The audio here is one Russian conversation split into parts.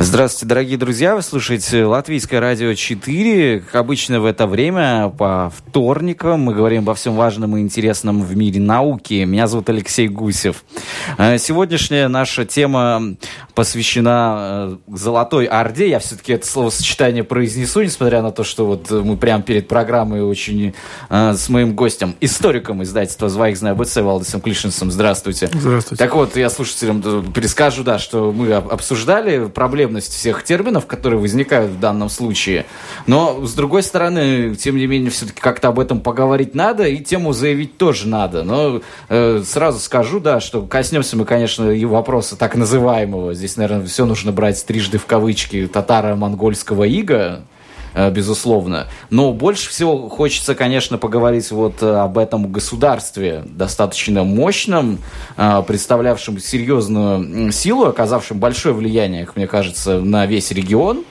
Здравствуйте, дорогие друзья. Вы слушаете Латвийское радио 4. Как обычно в это время, по вторникам, мы говорим обо всем важном и интересном в мире науки. Меня зовут Алексей Гусев. Э, сегодняшняя наша тема посвящена э, Золотой Орде. Я все-таки это словосочетание произнесу, несмотря на то, что вот мы прямо перед программой очень э, с моим гостем, историком издательства «Звайгзна БЦ» Валдисом Клишинсом. Здравствуйте. Здравствуйте. Так вот, я слушателям перескажу, да, что мы обсуждали проблемы потребность всех терминов, которые возникают в данном случае. Но, с другой стороны, тем не менее, все-таки как-то об этом поговорить надо, и тему заявить тоже надо. Но э, сразу скажу, да, что коснемся мы, конечно, и вопроса так называемого, здесь, наверное, все нужно брать трижды в кавычки, татаро-монгольского ига, безусловно. Но больше всего хочется, конечно, поговорить вот э, об этом государстве, достаточно мощном, э, представлявшем серьезную силу, оказавшем большое влияние, как мне кажется, на весь регион.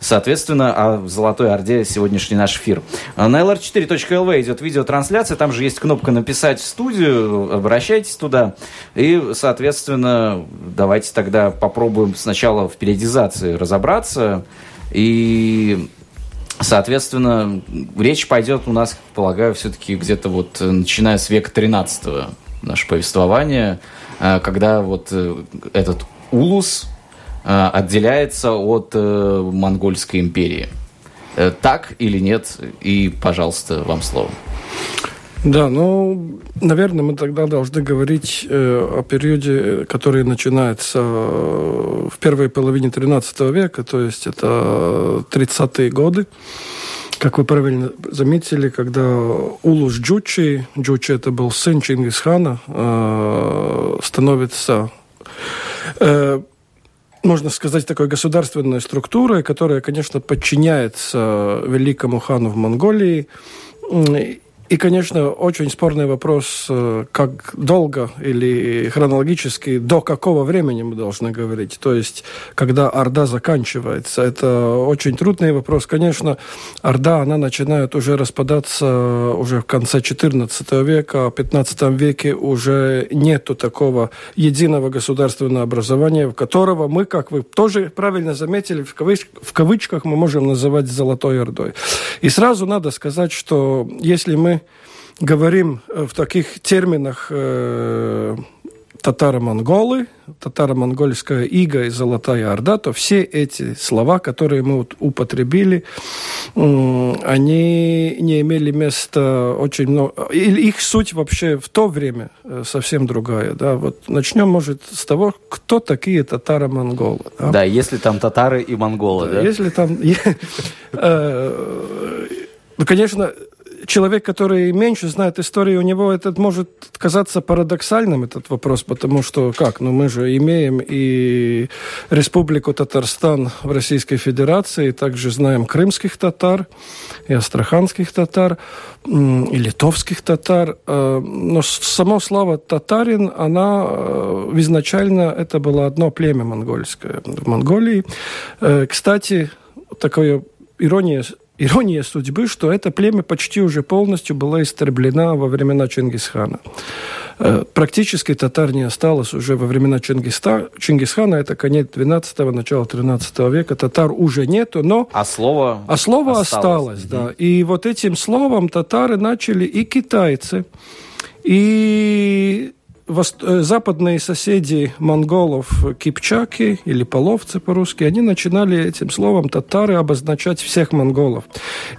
Соответственно, о Золотой Орде сегодняшний наш эфир. На lr4.lv идет видеотрансляция, там же есть кнопка «Написать в студию», обращайтесь туда. И, соответственно, давайте тогда попробуем сначала в периодизации разобраться, и Соответственно, речь пойдет у нас, полагаю, все-таки где-то вот э, начиная с века 13 наше повествование, э, когда вот э, этот улус отделяется от Монгольской империи. Так или нет? И, пожалуйста, вам слово. Да, ну, наверное, мы тогда должны говорить э, о периоде, который начинается э, в первой половине XIII века, то есть это 30-е годы. Как вы правильно заметили, когда Улус Джучи, Джучи это был сын Чингисхана, э, становится э, можно сказать, такой государственной структурой, которая, конечно, подчиняется великому хану в Монголии. И, конечно, очень спорный вопрос, э, как долго или хронологически, до какого времени мы должны говорить. То есть, когда Орда заканчивается. Это очень трудный вопрос. Конечно, Орда, она начинает уже распадаться уже в конце XIV века, в XV веке уже нету такого единого государственного образования, в которого мы, как вы тоже правильно заметили, в, кавыч в кавычках мы можем называть Золотой Ордой. И сразу надо сказать, что если мы говорим э, в таких терминах э, татаро-монголы, татаро-монгольская ига и золотая орда, то все эти слова, которые мы вот употребили, они не имели места очень много. Или их суть вообще в то время э, совсем другая. Да? Вот начнем, может, с того, кто такие татаро-монголы. Да? да, если там татары и монголы, да? Если там... Ну, конечно, человек, который меньше знает историю, у него этот может казаться парадоксальным, этот вопрос, потому что как? Ну, мы же имеем и Республику Татарстан в Российской Федерации, также знаем крымских татар и астраханских татар, и литовских татар. Э, но само слово «татарин», она э, изначально это было одно племя монгольское в Монголии. Э, кстати, такое ирония Ирония судьбы, что это племя почти уже полностью было истреблено во времена Чингисхана. Э, практически татар не осталось уже во времена Чингиста, Чингисхана, это конец 12-го, начало 13 века, татар уже нету, но... А слово А слово осталось, осталось да. И вот этим словом татары начали и китайцы, и западные соседи монголов, кипчаки или половцы по-русски, они начинали этим словом татары обозначать всех монголов.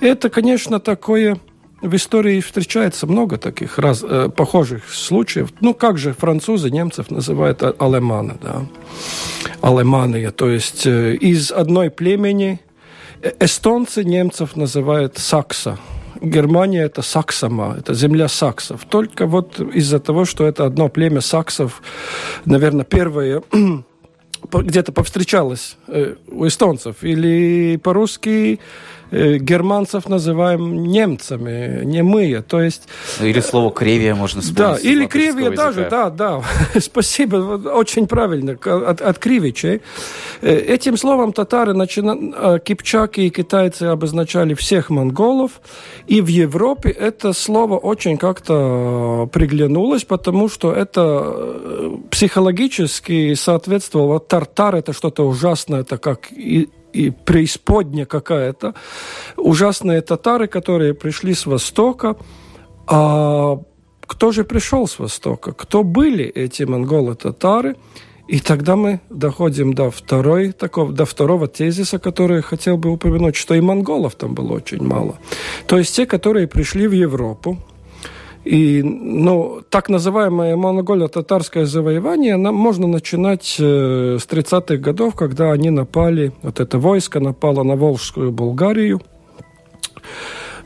Это, конечно, такое в истории встречается много таких раз, э, похожих случаев. Ну, как же французы немцев называют а, алеманы, да? Алеманы, то есть э, из одной племени. Э, эстонцы немцев называют сакса, Германия это Саксома, это земля саксов. Только вот из-за того, что это одно племя саксов, наверное, первое где-то повстречалось э, у эстонцев. Или по-русски германцев называем немцами, немые, то есть... Или слово «кревия» можно вспомнить. Да, или «кревия» даже, да, да, спасибо, очень правильно, от, от кривичей. Э, этим словом татары, начина... Э, кипчаки и китайцы обозначали всех монголов, и в Европе это слово очень как-то приглянулось, потому что это психологически соответствовало тартар это что-то ужасное, это как и, преисподня какая-то. Ужасные татары, которые пришли с Востока. А кто же пришел с Востока? Кто были эти монголы-татары? И тогда мы доходим до, второй, такого, до второго тезиса, который я хотел бы упомянуть, что и монголов там было очень мало. То есть те, которые пришли в Европу, и ну, так называемое монголо-татарское завоевание нам можно начинать э, с 30-х годов, когда они напали, вот это войско напало на Волжскую Болгарию,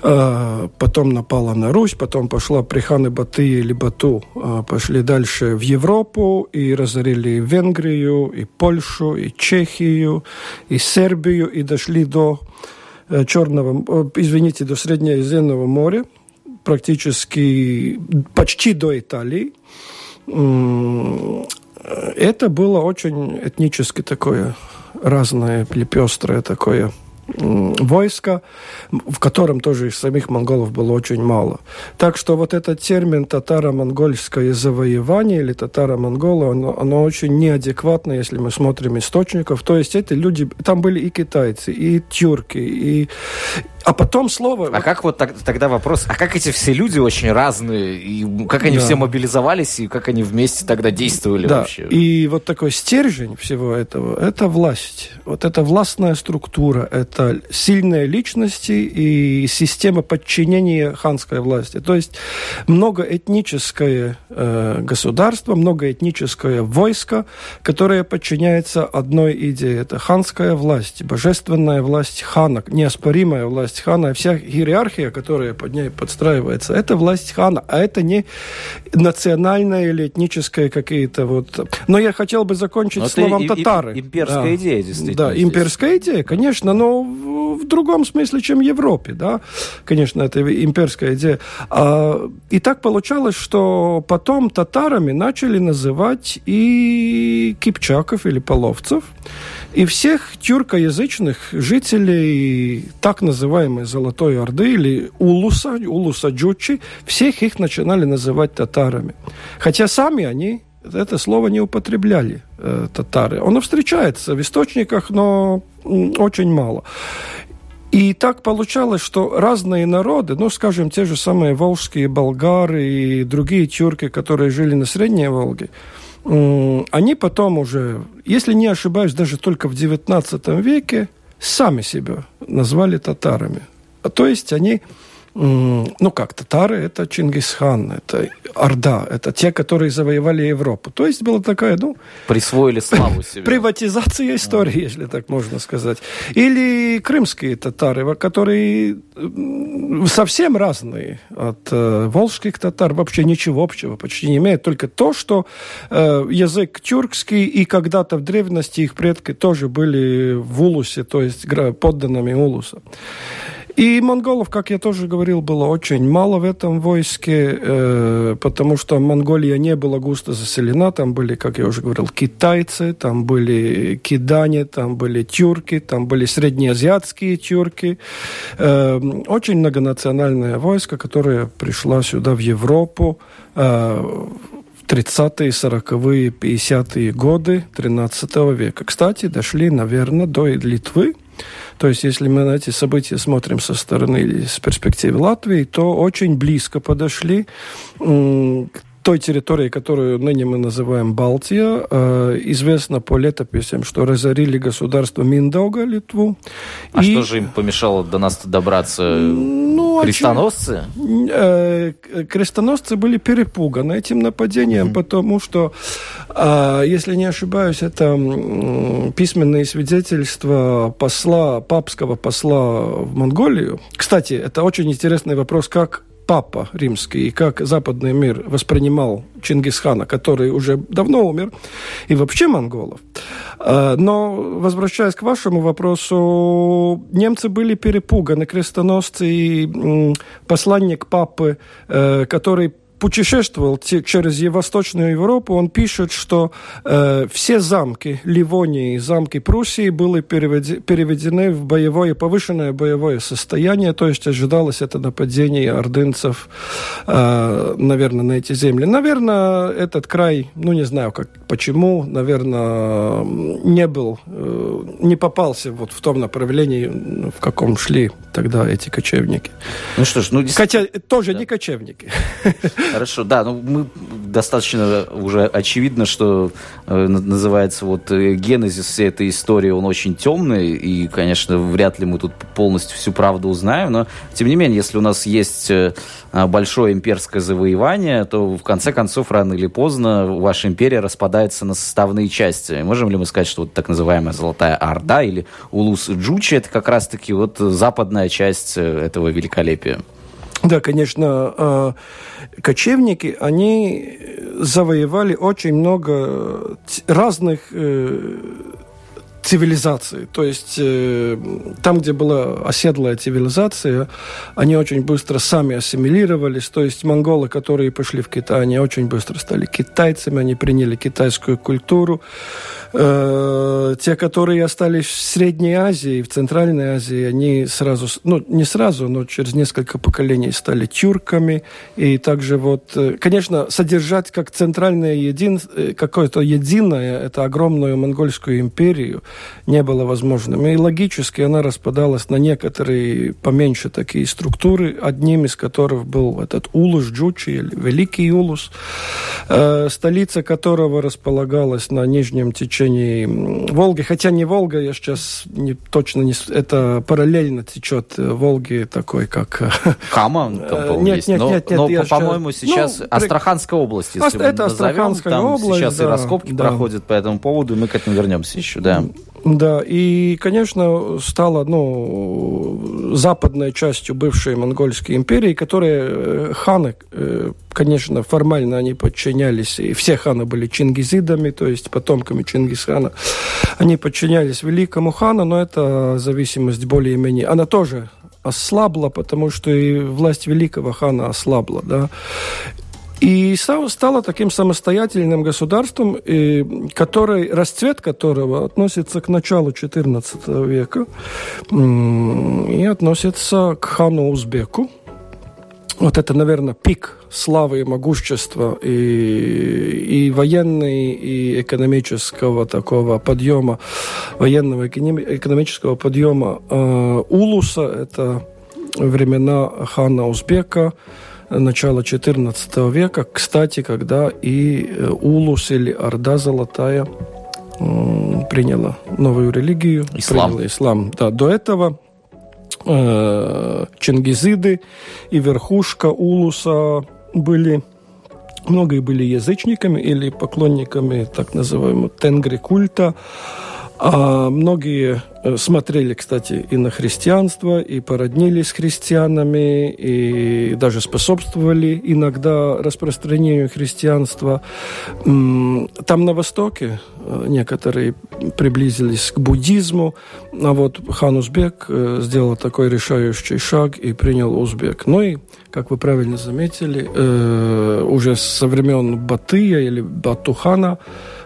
э, потом напала на Русь, потом пошла при ханы Баты или Бату, э, пошли дальше в Европу и разорили Венгрию, и Польшу, и Чехию, и Сербию, и дошли до э, Черного, э, извините, до Среднеазиатского моря, практически почти до Италии. Это было очень этнически такое разное, пестрое такое войска, в котором тоже из самих монголов было очень мало. Так что вот этот термин татаро-монгольское завоевание или татаро-монголы, оно, оно очень неадекватно, если мы смотрим источников. То есть эти люди, там были и китайцы, и тюрки, и, а потом слово... А как вот так, тогда вопрос, а как эти все люди очень разные, и как они да. все мобилизовались, и как они вместе тогда действовали да. вообще? И вот такой стержень всего этого, это власть. Вот это властная структура, это сильные личности и система подчинения ханской власти. То есть многоэтническое э, государство, многоэтническое войско, которое подчиняется одной идее. Это ханская власть, божественная власть хана, неоспоримая власть власть хана, а вся иерархия, которая под ней подстраивается, это власть хана, а это не национальная или этническая какие-то вот... Но я хотел бы закончить но словом татары. Имперская да. идея, действительно. Да, здесь. имперская идея, конечно, но в, в другом смысле, чем в Европе, да. Конечно, это имперская идея. А, и так получалось, что потом татарами начали называть и кипчаков или половцев, и всех тюркоязычных жителей так называемой Золотой Орды или Улуса, Улуса Джучи, всех их начинали называть татарами. Хотя сами они это слово не употребляли, э, татары. Оно встречается в источниках, но очень мало. И так получалось, что разные народы, ну, скажем, те же самые волжские болгары и другие тюрки, которые жили на Средней Волге, они потом уже, если не ошибаюсь, даже только в XIX веке сами себя назвали татарами. А то есть они ну как, татары это Чингисхан, это Орда, это те, которые завоевали Европу. То есть была такая, ну... Присвоили славу себе. Приватизация истории, а. если так можно сказать. Или крымские татары, которые совсем разные от э, волжских татар, вообще ничего общего почти не имеют, только то, что э, язык тюркский, и когда-то в древности их предки тоже были в Улусе, то есть подданными Улуса. И монголов, как я тоже говорил, было очень мало в этом войске, э, потому что Монголия не была густо заселена. Там были, как я уже говорил, китайцы, там были кидане, там были тюрки, там были среднеазиатские тюрки. Э, очень многонациональное войско, которое пришло сюда, в Европу. Э, 30-е, 40-е, 50-е годы 13 века. Кстати, дошли, наверное, до Литвы, то есть, если мы на эти события смотрим со стороны или с перспективы Латвии, то очень близко подошли к той территории, которую ныне мы называем Балтия, э, известно по летописям, что разорили государство Миндауга, Литву. А и... что же им помешало до нас добраться? Ну, а крестоносцы? Э, крестоносцы были перепуганы этим нападением, mm-hmm. потому что, э, если не ошибаюсь, это письменные свидетельства посла, папского посла в Монголию. Кстати, это очень интересный вопрос, как папа римский, и как западный мир воспринимал Чингисхана, который уже давно умер, и вообще монголов. А, но, возвращаясь к вашему вопросу, немцы были перепуганы, крестоносцы и посланник папы, э, который путешествовал через Восточную Европу, он пишет, что э, все замки Ливонии и замки Пруссии были переведены в боевое, повышенное боевое состояние, то есть ожидалось это нападение ордынцев, э, наверное, на эти земли. Наверное, этот край, ну не знаю, как, почему, наверное, не был, э, не попался вот в том направлении, в каком шли тогда эти кочевники. Ну что ж, ну... Хотя тоже да. не кочевники. Хорошо, да, ну мы достаточно уже очевидно, что э, называется вот э, генезис всей этой истории, он очень темный, и, конечно, вряд ли мы тут полностью всю правду узнаем, но, тем не менее, если у нас есть э, большое имперское завоевание, то, в конце концов, рано или поздно ваша империя распадается на составные части. Можем ли мы сказать, что вот так называемая Золотая Орда или Улус Джучи, это как раз-таки вот западная часть этого великолепия? Да, конечно, а, кочевники, они завоевали очень много разных э, цивилизации. То есть э, там, где была оседлая цивилизация, они очень быстро сами ассимилировались. То есть монголы, которые пошли в Китай, они очень быстро стали китайцами, они приняли китайскую культуру. Э, те, которые остались в Средней Азии, в Центральной Азии, они сразу, ну, не сразу, но через несколько поколений стали тюрками. И также вот, э, конечно, содержать как центральное един, какое-то единое, это огромную монгольскую империю, не было возможным. И логически она распадалась на некоторые поменьше такие структуры, одним из которых был этот Улус Джучи, или Великий Улус, столица которого располагалась на нижнем течении Волги, хотя не Волга, я сейчас не, точно не... Это параллельно течет Волги такой, как... Э, Кама там, нет, есть. Нет, но, нет, нет, но, по- по-моему, сейчас ну, Астраханская область, если это назовем, Астраханская там область, сейчас да, и раскопки да. проходят по этому поводу, и мы к этому вернемся еще, да. Да, и, конечно, стала ну, западной частью бывшей монгольской империи, которая э, ханы, э, конечно, формально они подчинялись, и все ханы были чингизидами, то есть потомками Чингисхана. Они подчинялись великому хану, но эта зависимость более-менее, она тоже ослабла, потому что и власть великого хана ослабла, да. И стало таким самостоятельным государством, который, расцвет которого относится к началу XIV века и относится к хану Узбеку. Вот это, наверное, пик славы и могущества и, и военной, и экономического такого подъема, военного экономического подъема э, Улуса. Это времена хана Узбека, начала XIV века, кстати, когда и э, Улус или Орда Золотая приняла новую религию. Ислам. Приняла ислам. Да, до этого э, Чингизиды и верхушка Улуса были многие были язычниками или поклонниками так называемого тенгри культа. А многие э, смотрели, кстати, и на христианство, и породнились с христианами, и даже способствовали иногда распространению христианства. Там на Востоке э, некоторые приблизились к буддизму, а вот хан Узбек э, сделал такой решающий шаг и принял узбек. Ну и, как вы правильно заметили, уже со времен Батыя или Батухана,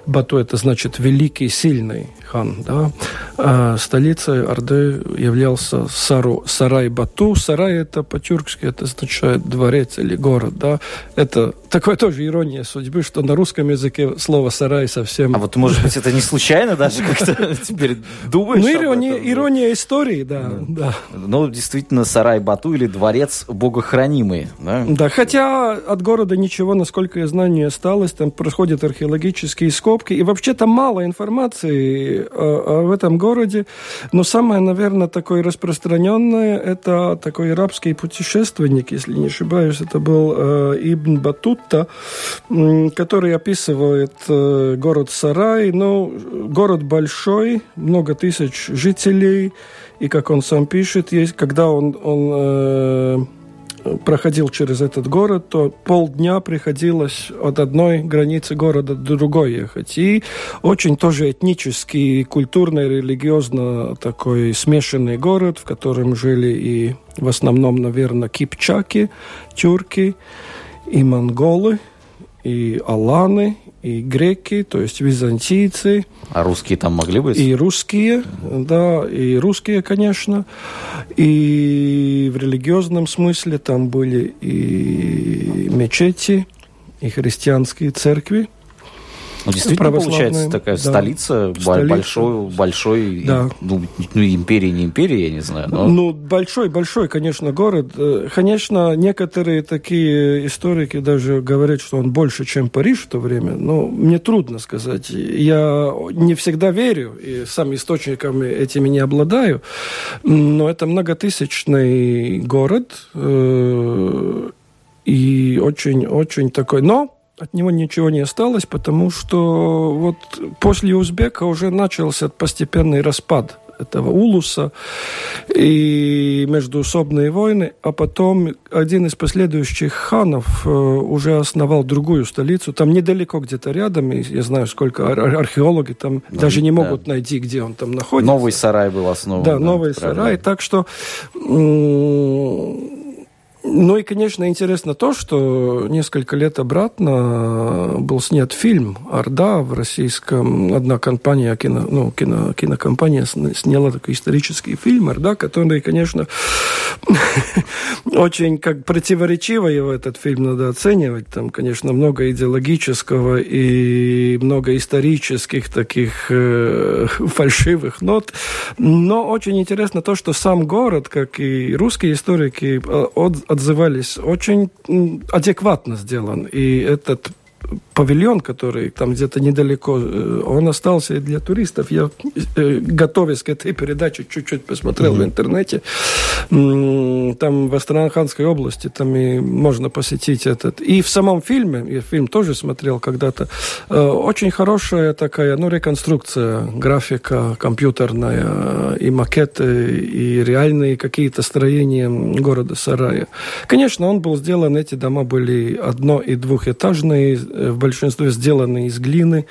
Бату это значит великий, сильный хан, да, а столицей Орды являлся Сару, Сарай Бату. Сарай это по-тюркски, это означает дворец или город, да. Это такое тоже ирония судьбы, что на русском языке слово сарай совсем... А вот, может быть, это не случайно даже как-то теперь думаешь Ну, ирония, ирония истории, да, да. Ну, действительно, сарай Бату или дворец богохранимый, да? Да, хотя от города ничего, насколько я знаю, не осталось. Там происходят археологические скобки, и вообще там мало информации о, в этом городе. Но самое, наверное, такое распространенное, это такой арабский путешественник, если не ошибаюсь, это был э, Ибн Батутта, который описывает э, город Сарай. Ну, город большой, много тысяч жителей, и, как он сам пишет, есть, когда он, он э, проходил через этот город, то полдня приходилось от одной границы города до другой ехать. И очень тоже этнический, культурно религиозно такой смешанный город, в котором жили и в основном, наверное, кипчаки, тюрки, и монголы, и аланы, и греки, то есть византийцы. А русские там могли быть? И русские, да, и русские, конечно. И в религиозном смысле там были и мечети, и христианские церкви. Ну, действительно, получается такая да, столица, столица большой, большой да. ну, ну, империи, не империи, я не знаю. Но... Ну, большой, большой, конечно, город. Э, конечно, некоторые такие историки даже говорят, что он больше, чем Париж в то время. Но мне трудно сказать. Я не всегда верю, и сам источниками этими не обладаю. Но это многотысячный город, э, и очень-очень такой... Но от него ничего не осталось, потому что вот после Узбека уже начался постепенный распад этого улуса и междуусобные войны, а потом один из последующих ханов э, уже основал другую столицу, там недалеко где-то рядом, и я знаю, сколько ар- археологи там ну, даже не могут да. найти, где он там находится. Новый сарай был основан. Да, да новый правильно. сарай, так что ну и, конечно, интересно то, что несколько лет обратно был снят фильм «Орда» в российском. Одна компания, кино, ну, кино, кинокомпания сняла такой исторический фильм «Орда», который, конечно, очень как противоречиво его этот фильм надо оценивать. Там, конечно, много идеологического и много исторических таких э, фальшивых нот. Но очень интересно то, что сам город, как и русские историки, э, от, отзывались, очень адекватно сделан. И этот павильон, который там где-то недалеко, э, он остался и для туристов. Я, э, готовясь к этой передаче, чуть-чуть посмотрел mm-hmm. в интернете. Там в Астраханской области, там и можно посетить этот. И в самом фильме, я фильм тоже смотрел когда-то, э, очень хорошая такая, ну, реконструкция, графика компьютерная, и макеты, и реальные какие-то строения города Сарая. Конечно, он был сделан, эти дома были одно- и двухэтажные, в большинстве сделаны из глины.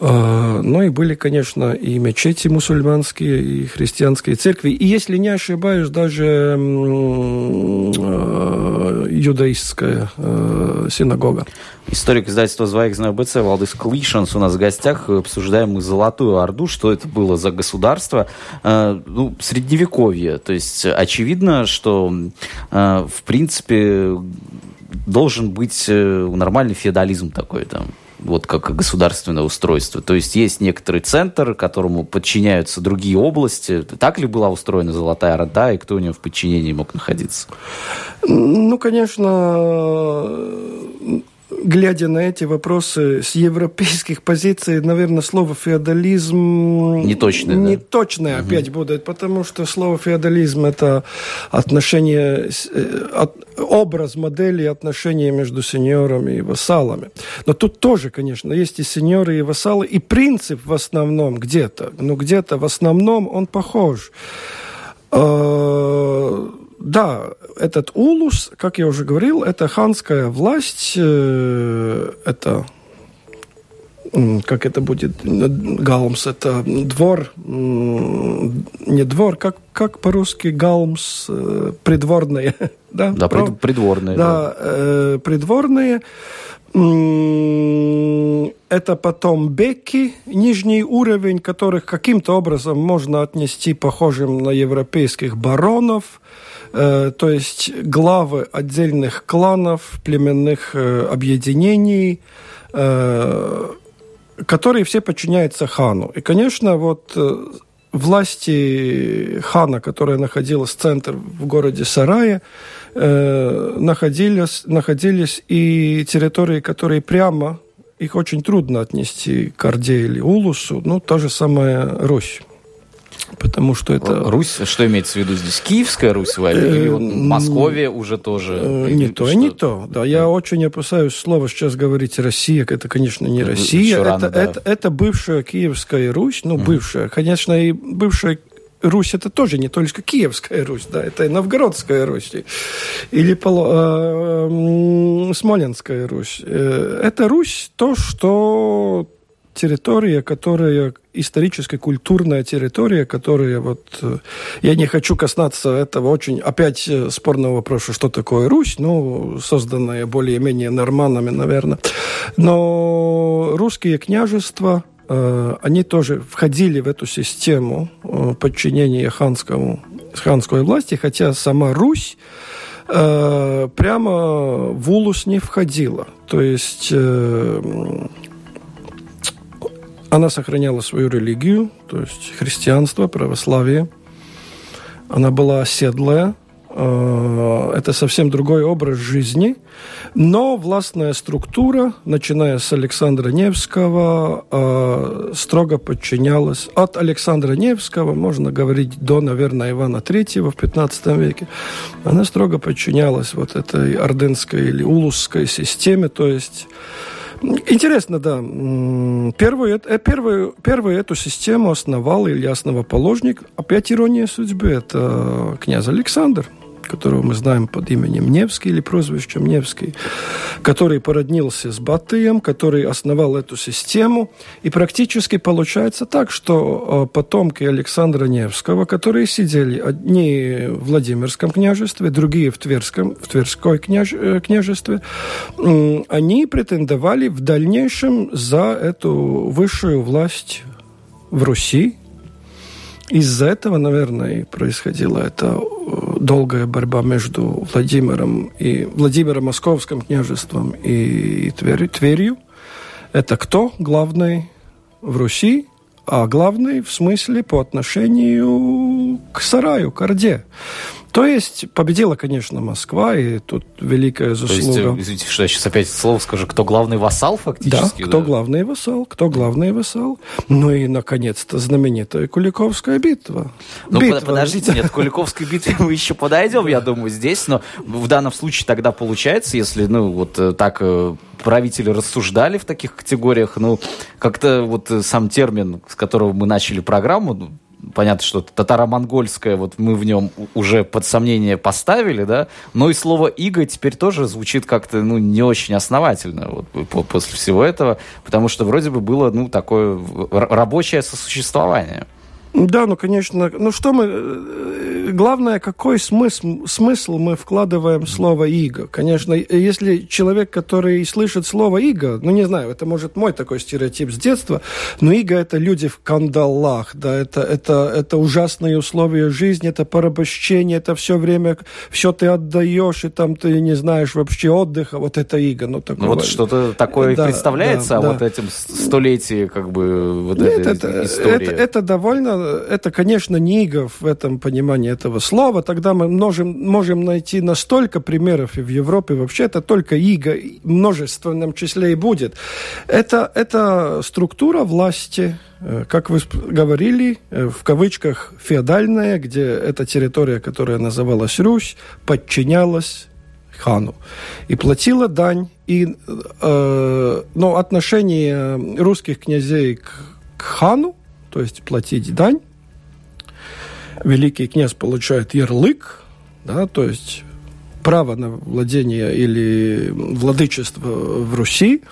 А, ну и были, конечно, и мечети мусульманские, и христианские церкви. И, если не ошибаюсь, даже а, юдаистская а, синагога. Историк издательства «Звайгзна БЦ» Валдис Клишанс у нас в гостях. Обсуждаем мы Золотую Орду, что это было за государство. Ну, средневековье. То есть очевидно, что, в принципе, должен быть э, нормальный феодализм такой там вот как государственное устройство. То есть есть некоторый центр, которому подчиняются другие области. Так ли была устроена Золотая Орда, и кто у нее в подчинении мог находиться? Ну, конечно, глядя на эти вопросы с европейских позиций, наверное, слово феодализм... Не точное, Не да? точное угу. опять будет, потому что слово феодализм – это отношение, э, от, образ модели отношения между сеньорами и вассалами. Но тут тоже, конечно, есть и сеньоры, и вассалы, и принцип в основном где-то, ну где-то в основном он похож. А, да, этот улус, как я уже говорил, это ханская власть, э, это как это будет, галмс, это двор, не двор, как, как по-русски галмс, э, придворные, да? Да, прид, придворные. Да, да. Э, придворные. Это потом беки, нижний уровень, которых каким-то образом можно отнести похожим на европейских баронов. Э, то есть главы отдельных кланов, племенных э, объединений, э, которые все подчиняются хану. И, конечно, вот власти хана, которая находилась в центре в городе Сарае, находились, находились и территории, которые прямо их очень трудно отнести к Орде или Улусу, ну, та же самая Русь. Потому что это... Русь, что имеется в виду здесь? Киевская Русь или вот Московия уже тоже? Э, не то не то. Да, я очень опасаюсь слова сейчас говорить Россия. Это, конечно, не Россия. это, это, это бывшая Киевская Русь. Ну, бывшая. Конечно, и бывшая Русь это тоже не только Киевская Русь, да, это и Новгородская Русь, или э, Смоленская Русь. Э, это Русь то, что территория, которая историческая культурная территория, которая вот... Э, я не хочу касаться этого очень опять э, спорного вопроса, что такое Русь, ну, созданная более-менее норманами, наверное. Но русские княжества, они тоже входили в эту систему подчинения ханскому, ханской власти, хотя сама Русь э, прямо в Улус не входила. То есть э, она сохраняла свою религию, то есть христианство, православие. Она была оседлая, Э, это совсем другой образ жизни, но властная структура, начиная с Александра Невского, э, строго подчинялась. От Александра Невского, можно говорить, до, наверное, Ивана Третьего в 15 веке, она строго подчинялась вот этой ордынской или улусской системе, то есть Интересно, да. Первую, э, первую, первую эту систему основал или основоположник, опять ирония судьбы, это князь Александр которого мы знаем под именем Невский или прозвищем Невский, который породнился с Батыем, который основал эту систему. И практически получается так, что э, потомки Александра Невского, которые сидели одни в Владимирском княжестве, другие в, Тверском, в Тверской княж, э, княжестве, они претендовали в дальнейшем за эту высшую власть в Руси, из-за этого, наверное, и происходила эта э, долгая борьба между Владимиром и Владимиром Московским княжеством и Тверью. Тверью. Это кто главный в Руси, а главный в смысле по отношению к Сараю, к Орде. То есть победила, конечно, Москва, и тут великая заслуга. То есть, э, извините, что я сейчас опять слово скажу, кто главный вассал фактически? Да, кто да? главный вассал, кто главный вассал. Ну и, наконец-то, знаменитая Куликовская битва. Ну, битва. подождите, нет, Куликовской битве мы еще подойдем, я думаю, здесь, но в данном случае тогда получается, если, ну, вот э, так э, правители рассуждали в таких категориях, ну, как-то вот сам термин, с которого мы начали программу, ну, понятно, что татаро-монгольское, вот мы в нем уже под сомнение поставили, да, но и слово «иго» теперь тоже звучит как-то, ну, не очень основательно вот, после всего этого, потому что вроде бы было, ну, такое рабочее сосуществование. Да, ну, конечно. Ну, что мы... Э, главное, какой смысл, смысл мы вкладываем в слово «иго». Конечно, если человек, который слышит слово «иго», ну, не знаю, это, может, мой такой стереотип с детства, но «иго» — это люди в кандалах, да, это, это, это ужасные условия жизни, это порабощение, это все время, все ты отдаешь, и там ты не знаешь вообще отдыха, вот это «иго». Ну, такого... ну вот что-то такое да, представляется да, о да. вот этим столетии, как бы, вот Нет, этой это, истории? Это, это довольно это, конечно, не иго в этом понимании этого слова. Тогда мы можем, можем найти настолько примеров и в Европе. Вообще это только иго множественном числе и будет. Это, это структура власти, э, как вы говорили, э, в кавычках феодальная, где эта территория, которая называлась Русь, подчинялась хану и платила дань. И, э, но отношение русских князей к, к хану то есть платить дань. Великий князь получает ярлык, да, то есть право на владение или владычество в Руси.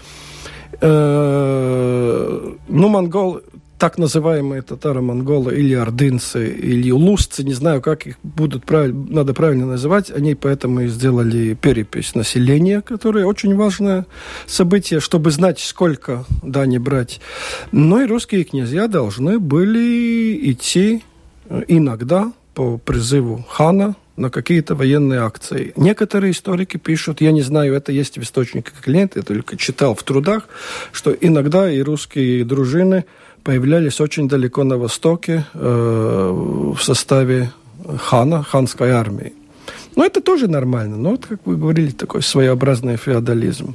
Э, ну, монгол, так называемые татаро-монголы или ордынцы, или улусцы, не знаю, как их будут правиль, надо правильно называть, они поэтому и сделали перепись населения, которое очень важное событие, чтобы знать, сколько дани брать. Но и русские князья должны были идти э, иногда по призыву хана на какие-то военные акции. Некоторые историки пишут, я не знаю, это есть в источниках или нет, я только читал в трудах, что иногда и русские дружины появлялись очень далеко на востоке э, в составе хана, ханской армии. Но это тоже нормально. Но вот, как вы говорили, такой своеобразный феодализм.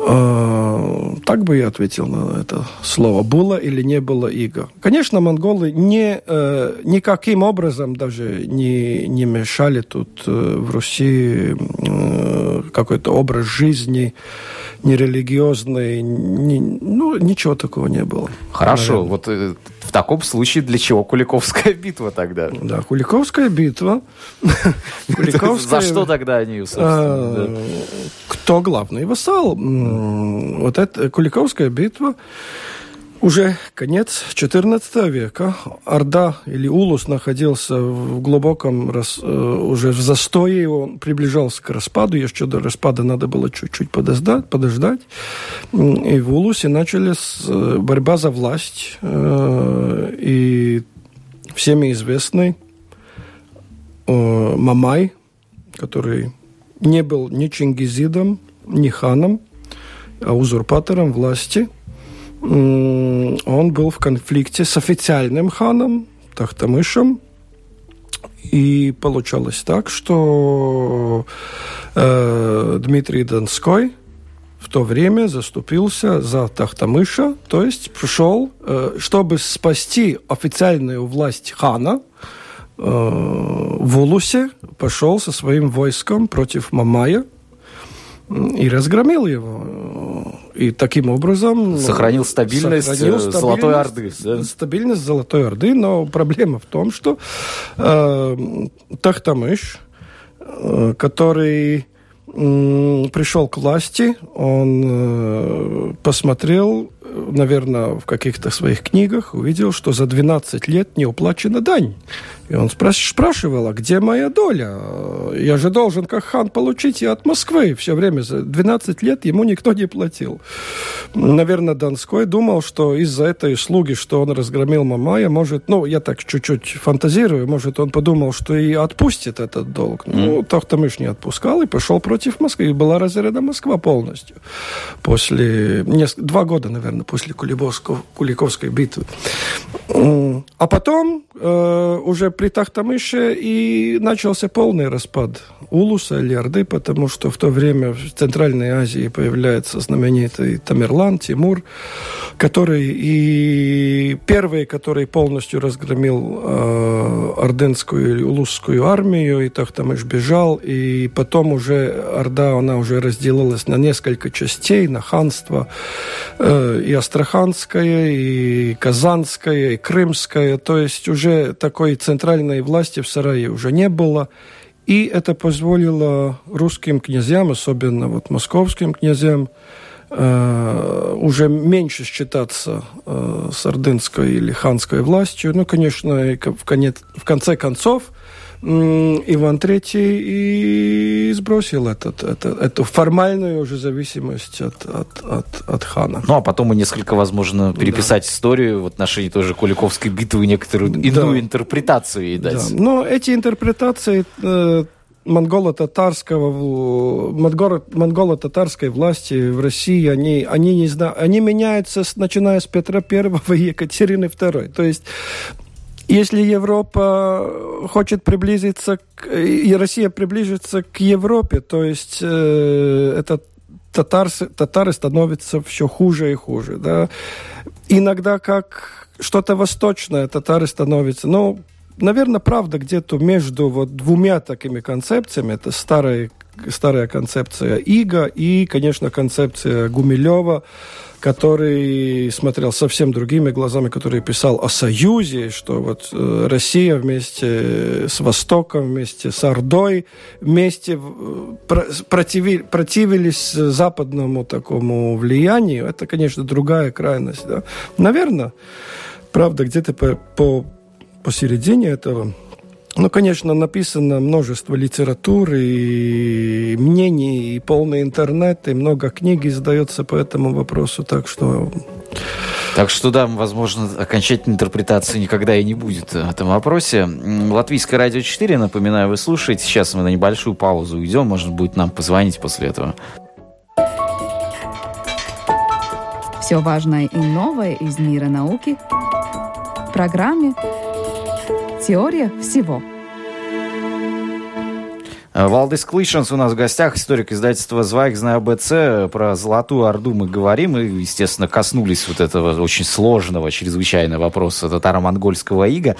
Э, так бы я ответил на это слово. Было или не было иго. Конечно, монголы не, э, никаким образом даже не, не мешали тут э, в Руси какой-то образ жизни, нерелигиозный, ни, ну, ничего такого не было. Хорошо, наверное. вот в таком случае для чего Куликовская битва тогда? Да, Куликовская битва. За что тогда они, а, Кто главный вассал? Вот эта Куликовская битва Уже конец XIV века. Орда или Улус находился в глубоком рас, э, уже в застое. Он приближался к распаду. Еще до распада надо было чуть-чуть подождать. подождать. И в Улусе начались э, борьба за власть. Э, и всеми известный Мамай, который не был ни Чингизидом, ни ханом, а узурпатором власти – он был в конфликте с официальным ханом Тахтамышем. И получалось так, что э, Дмитрий Донской в то время заступился за Тахтамыша, то есть пришел, э, чтобы спасти официальную власть хана, э, в Улусе пошел со своим войском против Мамая и разгромил его. И таким образом... Сохранил стабильность, сохранил э, стабильность Золотой Орды. Да? Стабильность Золотой Орды, но проблема в том, что э, Тахтамыш, э, который э, пришел к власти, он э, посмотрел, наверное, в каких-то своих книгах, увидел, что за 12 лет не уплачена дань. И он спрашивал, а где моя доля? Я же должен, как хан, получить ее от Москвы. Все время, за 12 лет ему никто не платил. Наверное, Донской думал, что из-за этой услуги, что он разгромил Мамая, может, ну, я так чуть-чуть фантазирую, может, он подумал, что и отпустит этот долг. Mm. Ну, Тохтамыш не отпускал и пошел против Москвы. И была разорена Москва полностью. После, несколько, два года, наверное, после Куликовской битвы. А потом э, уже при Тахтамыше и начался полный распад Улуса или Орды, потому что в то время в Центральной Азии появляется знаменитый Тамерлан, Тимур, который и первый, который полностью разгромил э, ордынскую или улусскую армию, и Тахтамыш бежал, и потом уже Орда, она уже разделилась на несколько частей, на ханство, э, и Астраханское, и Казанское, и Крымское, то есть уже такой центральный центральной власти в Сарае уже не было. И это позволило русским князьям, особенно вот московским князьям, э, уже меньше считаться э, с ордынской или ханской властью. Ну, конечно, в, конец, в конце концов, Иван III и сбросил этот, это, эту формальную уже зависимость от, от, от, от хана. Ну, а потом и несколько, возможно, переписать да. историю в отношении тоже Куликовской битвы, некоторую да. иную интерпретацию ей дать. Да. Но эти интерпретации э, монголо-татарского монголо-татарской власти в России они они не знаю они меняются начиная с Петра Первого и Екатерины II то есть если Европа хочет приблизиться, к, и Россия приближится к Европе, то есть э, это татар, татары становятся все хуже и хуже. Да? Иногда как что-то восточное татары становятся, ну, наверное, правда где-то между вот двумя такими концепциями. Это старая, старая концепция Ига и, конечно, концепция Гумилева который смотрел совсем другими глазами, который писал о союзе, что вот э, Россия вместе с Востоком, вместе с Ордой, вместе э, противи, противились западному такому влиянию. Это, конечно, другая крайность. Да? Наверное, правда, где-то по, по, посередине этого ну, конечно, написано множество литературы и мнений, и полный интернет, и много книг издается по этому вопросу, так что... Так что, да, возможно, окончательной интерпретации никогда и не будет в этом вопросе. Латвийское радио 4, напоминаю, вы слушаете. Сейчас мы на небольшую паузу уйдем, можно будет нам позвонить после этого. Все важное и новое из мира науки в программе Теория всего. Э, Валдис Клишенс у нас в гостях, историк издательства «Звайгзна АБЦ». Про Золотую Орду мы говорим и, естественно, коснулись вот этого очень сложного, чрезвычайно вопроса татаро-монгольского ига.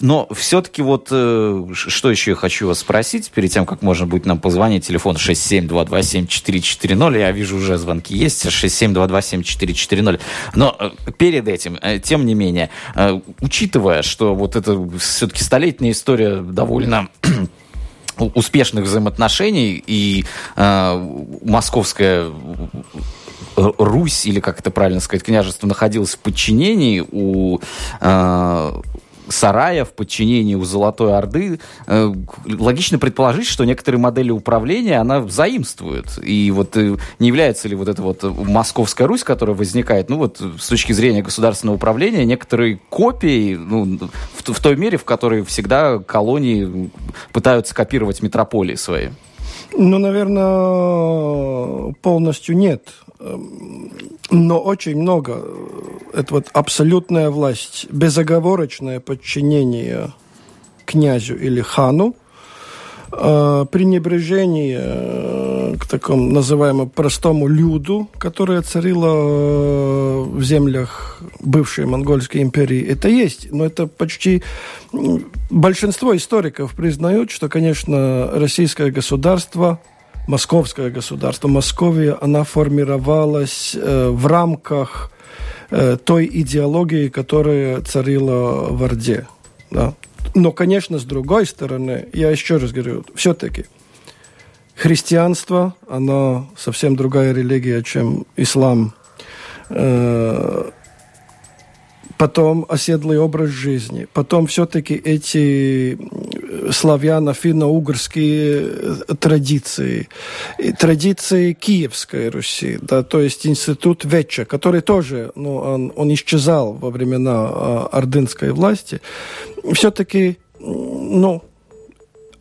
Но все-таки вот э, что еще я хочу вас спросить, перед тем, как можно будет нам позвонить, телефон 67227-440, я вижу уже звонки есть, 67227-440. Но э, перед этим, э, тем не менее, учитывая, что вот это все-таки столетняя история довольно успешных взаимоотношений и э, московская Русь, или как это правильно сказать, княжество находилось в подчинении у э, сарая в подчинении у Золотой Орды, э, логично предположить, что некоторые модели управления она заимствует. И вот э, не является ли вот эта вот Московская Русь, которая возникает, ну вот с точки зрения государственного управления, некоторые копии, ну, в, в той мере, в которой всегда колонии пытаются копировать метрополии свои? Ну, наверное, полностью нет. Эм, но очень много. Это вот абсолютная власть, безоговорочное подчинение князю или хану, э, пренебрежение э, к такому называемому простому люду, которое царило э, в землях бывшей монгольской империи, это есть. Но это почти... Большинство историков признают, что, конечно, российское государство московское государство, Московия, она формировалась э, в рамках э, той идеологии, которая царила в Орде. Да. Но, конечно, с другой стороны, я еще раз говорю, все-таки христианство, оно совсем другая религия, чем ислам. Э, потом оседлый образ жизни, потом все-таки эти славяно-финно-угорские э, традиции, традиции Киевской Руси, да, то есть институт Веча, который тоже, ну, он, он исчезал во времена э, ордынской власти, все-таки, ну,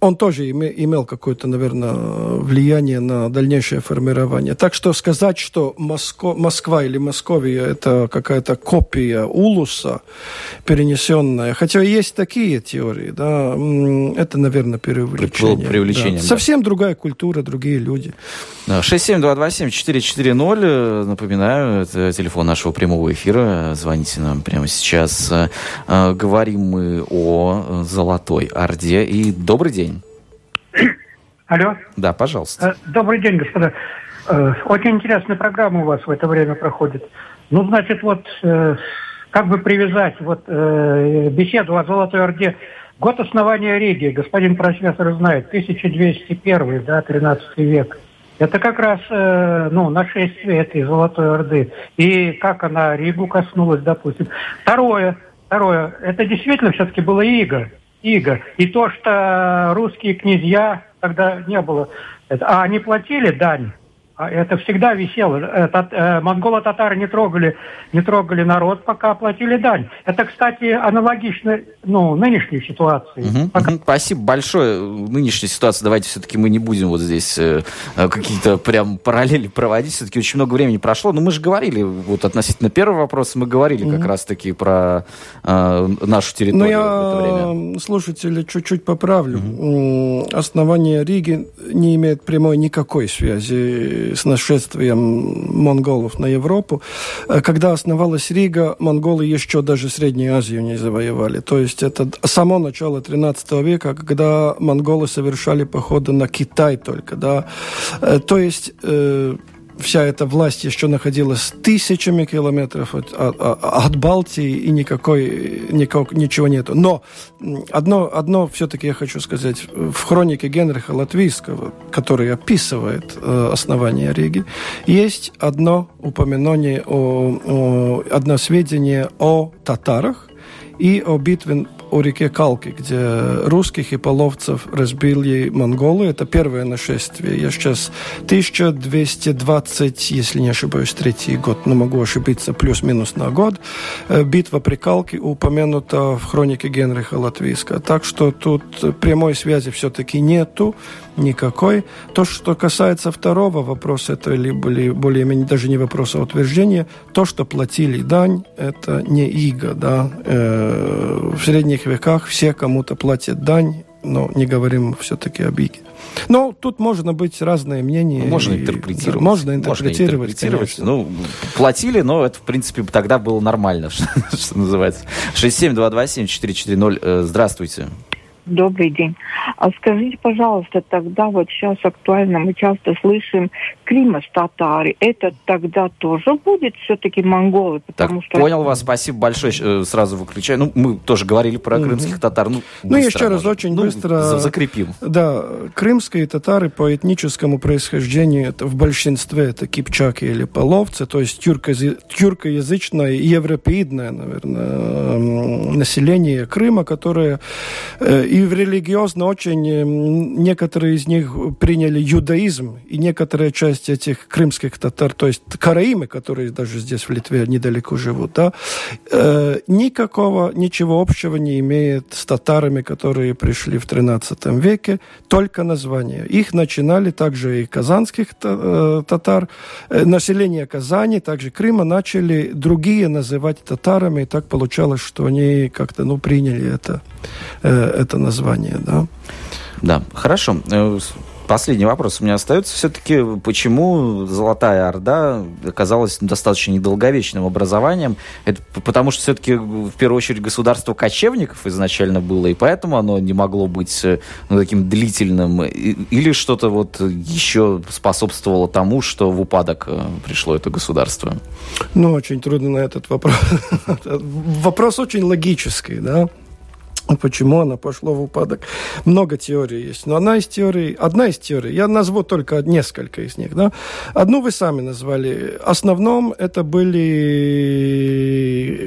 он тоже имел какое-то, наверное, влияние на дальнейшее формирование. Так что сказать, что Моско... Москва или Московия – это какая-то копия Улуса, перенесенная, хотя есть такие теории, да, это, наверное, преувеличение. Преувеличение, да. Да. Совсем другая культура, другие люди. 67227-440, напоминаю, это телефон нашего прямого эфира, звоните нам прямо сейчас. Э, говорим мы о Золотой Орде, и добрый день. Алло. Да, пожалуйста. Э, добрый день, господа. Э, очень интересная программа у вас в это время проходит. Ну, значит, вот э, как бы привязать вот беседу о Золотой Орде. Год основания Риги, господин профессор знает, 1201, да, 13 век. Это как раз ну, нашествие этой Золотой Орды. И как она Ригу коснулась, допустим. Второе, второе, это действительно все-таки было иго иго. И то, что русские князья тогда не было, а они платили дань это всегда висело. Это, э, монголо-татары не трогали, не трогали народ, пока платили дань. Это, кстати, аналогично ну, нынешней ситуации. Угу, пока... угу, спасибо большое. Нынешняя ситуация, давайте все-таки мы не будем вот здесь э, э, какие-то прям параллели проводить. Все-таки очень много времени прошло. Но мы же говорили, вот относительно первого вопроса, мы говорили угу. как раз-таки про э, нашу территорию Но я в это время. слушателя чуть-чуть поправлю. Угу. Основание Риги не имеет прямой никакой связи с нашествием монголов на Европу. Э, когда основалась Рига, монголы еще даже Среднюю Азию не завоевали. То есть это само начало 13 века, когда монголы совершали походы на Китай только. Да? Э, то есть э, вся эта власть еще находилась тысячами километров от, от, от Балтии, и никакой, никак, ничего нету. Но одно, одно все-таки я хочу сказать. В хронике Генриха Латвийского, который описывает э, основание Риги, есть одно упоминание, о, о, одно сведение о татарах и о битве о реке Калки, где русских и половцев разбили монголы. Это первое нашествие. Я сейчас 1220, если не ошибаюсь, третий год, но могу ошибиться, плюс-минус на год. Э, битва при Калке упомянута в хронике Генриха Латвийска. Так что тут прямой связи все-таки нету никакой. То, что касается второго вопроса, это либо более-менее даже не вопрос, а утверждение, то, что платили дань, это не иго, да. Э, в средних веках все кому-то платят дань, но не говорим все-таки об иге. Но тут можно быть разные мнения. Можно интерпретировать. Можно интерпретировать, можно интерпретировать. Ну, платили, но это, в принципе, тогда было нормально, что, что называется. 67227-440. Э, здравствуйте. Добрый день. А скажите, пожалуйста, тогда вот сейчас актуально, мы часто слышим Крымас-татары. Это тогда тоже будет все-таки монголы? Потому так, что... понял вас, спасибо большое. Э, сразу выключаю. Ну, мы тоже говорили про mm-hmm. крымских татар. Ну, ну еще раз, очень ну, быстро... Закрепим. Да, крымские татары по этническому происхождению это в большинстве это кипчаки или половцы, то есть тюркоязычное и европеидное, наверное, население Крыма, которое э, и в религиозно очень э, некоторые из них приняли юдаизм, и некоторая часть этих крымских татар, то есть караимы, которые даже здесь в Литве недалеко живут, да, э, никакого, ничего общего не имеет с татарами, которые пришли в 13 веке, только название. Их начинали также и казанских э, татар, э, население Казани, также Крыма начали другие называть татарами, и так получалось, что они как-то, ну, приняли это, это название, да. Да, хорошо. Э, последний вопрос у меня остается. Все-таки почему Золотая Орда оказалась достаточно недолговечным образованием? Это потому что все-таки в первую очередь государство кочевников изначально было, и поэтому оно не могло быть э, ну, таким длительным. Или что-то вот еще способствовало тому, что в упадок э, пришло это государство? Ну, очень трудно на этот вопрос. Вопрос очень логический, да? Почему она пошла в упадок? Много теорий есть. Но одна из теорий, одна из теорий, я назову только несколько из них. Да? Одну вы сами назвали. Основном это были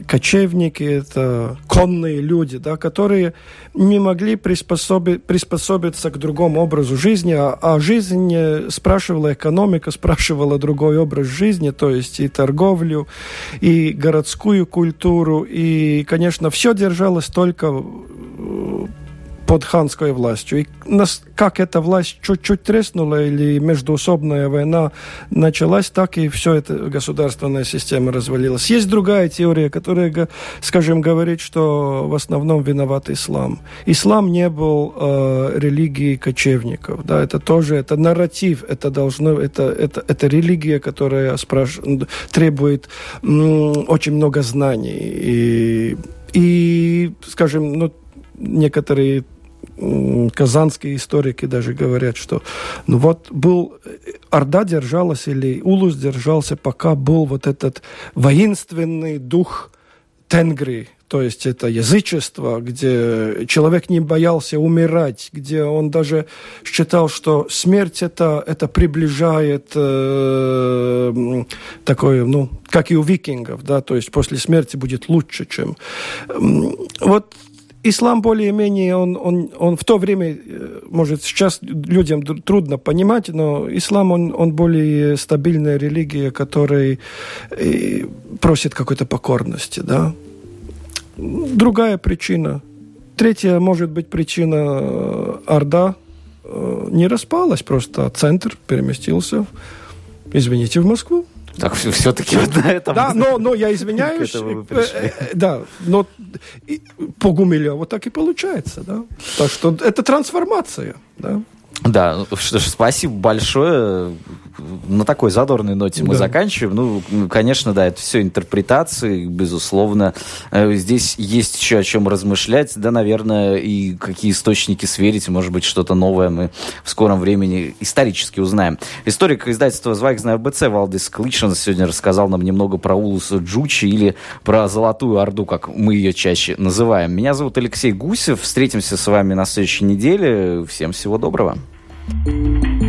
кочевники, это конные люди, да, которые не могли приспособи, приспособиться к другому образу жизни, а, а жизнь спрашивала экономика, спрашивала другой образ жизни, то есть и торговлю, и городскую культуру, и, конечно, все держалось только под ханской властью. И нас, как эта власть чуть-чуть треснула или междуусобная война началась, так и все это государственная система развалилась. Есть другая теория, которая, скажем, говорит, что в основном виноват ислам. Ислам не был э, религией кочевников. Да, это тоже это нарратив, это должно, это, это, это религия, которая спраш... требует м, очень много знаний. И, и скажем, ну, некоторые казанские историки даже говорят, что ну вот был Орда держалась или Улус держался, пока был вот этот воинственный дух Тенгри, то есть это язычество, где человек не боялся умирать, где он даже считал, что смерть это, это приближает э, такое, ну, как и у викингов, да, то есть после смерти будет лучше, чем... Вот ислам более-менее, он, он, он в то время, э, может, сейчас людям трудно понимать, но ислам, он, он более стабильная религия, которая э, просит какой-то покорности, да. Другая причина. Третья, может быть, причина э, Орда не распалась, просто центр переместился, извините, в Москву. Так все-таки вот на этом... Да, но, но я извиняюсь. Э, э, да, но по Гумилеву так и получается, да. Так что это трансформация, да. Да, ну, спасибо большое. На такой задорной ноте мы да. заканчиваем. Ну, конечно, да, это все интерпретации, безусловно. Э, здесь есть еще о чем размышлять. Да, наверное, и какие источники сверить. Может быть, что-то новое мы в скором времени исторически узнаем. Историк издательства «Звайгзна РБЦ» Валдис Клишин сегодня рассказал нам немного про Улуса Джучи или про Золотую Орду, как мы ее чаще называем. Меня зовут Алексей Гусев. Встретимся с вами на следующей неделе. Всем всего доброго. Thank you.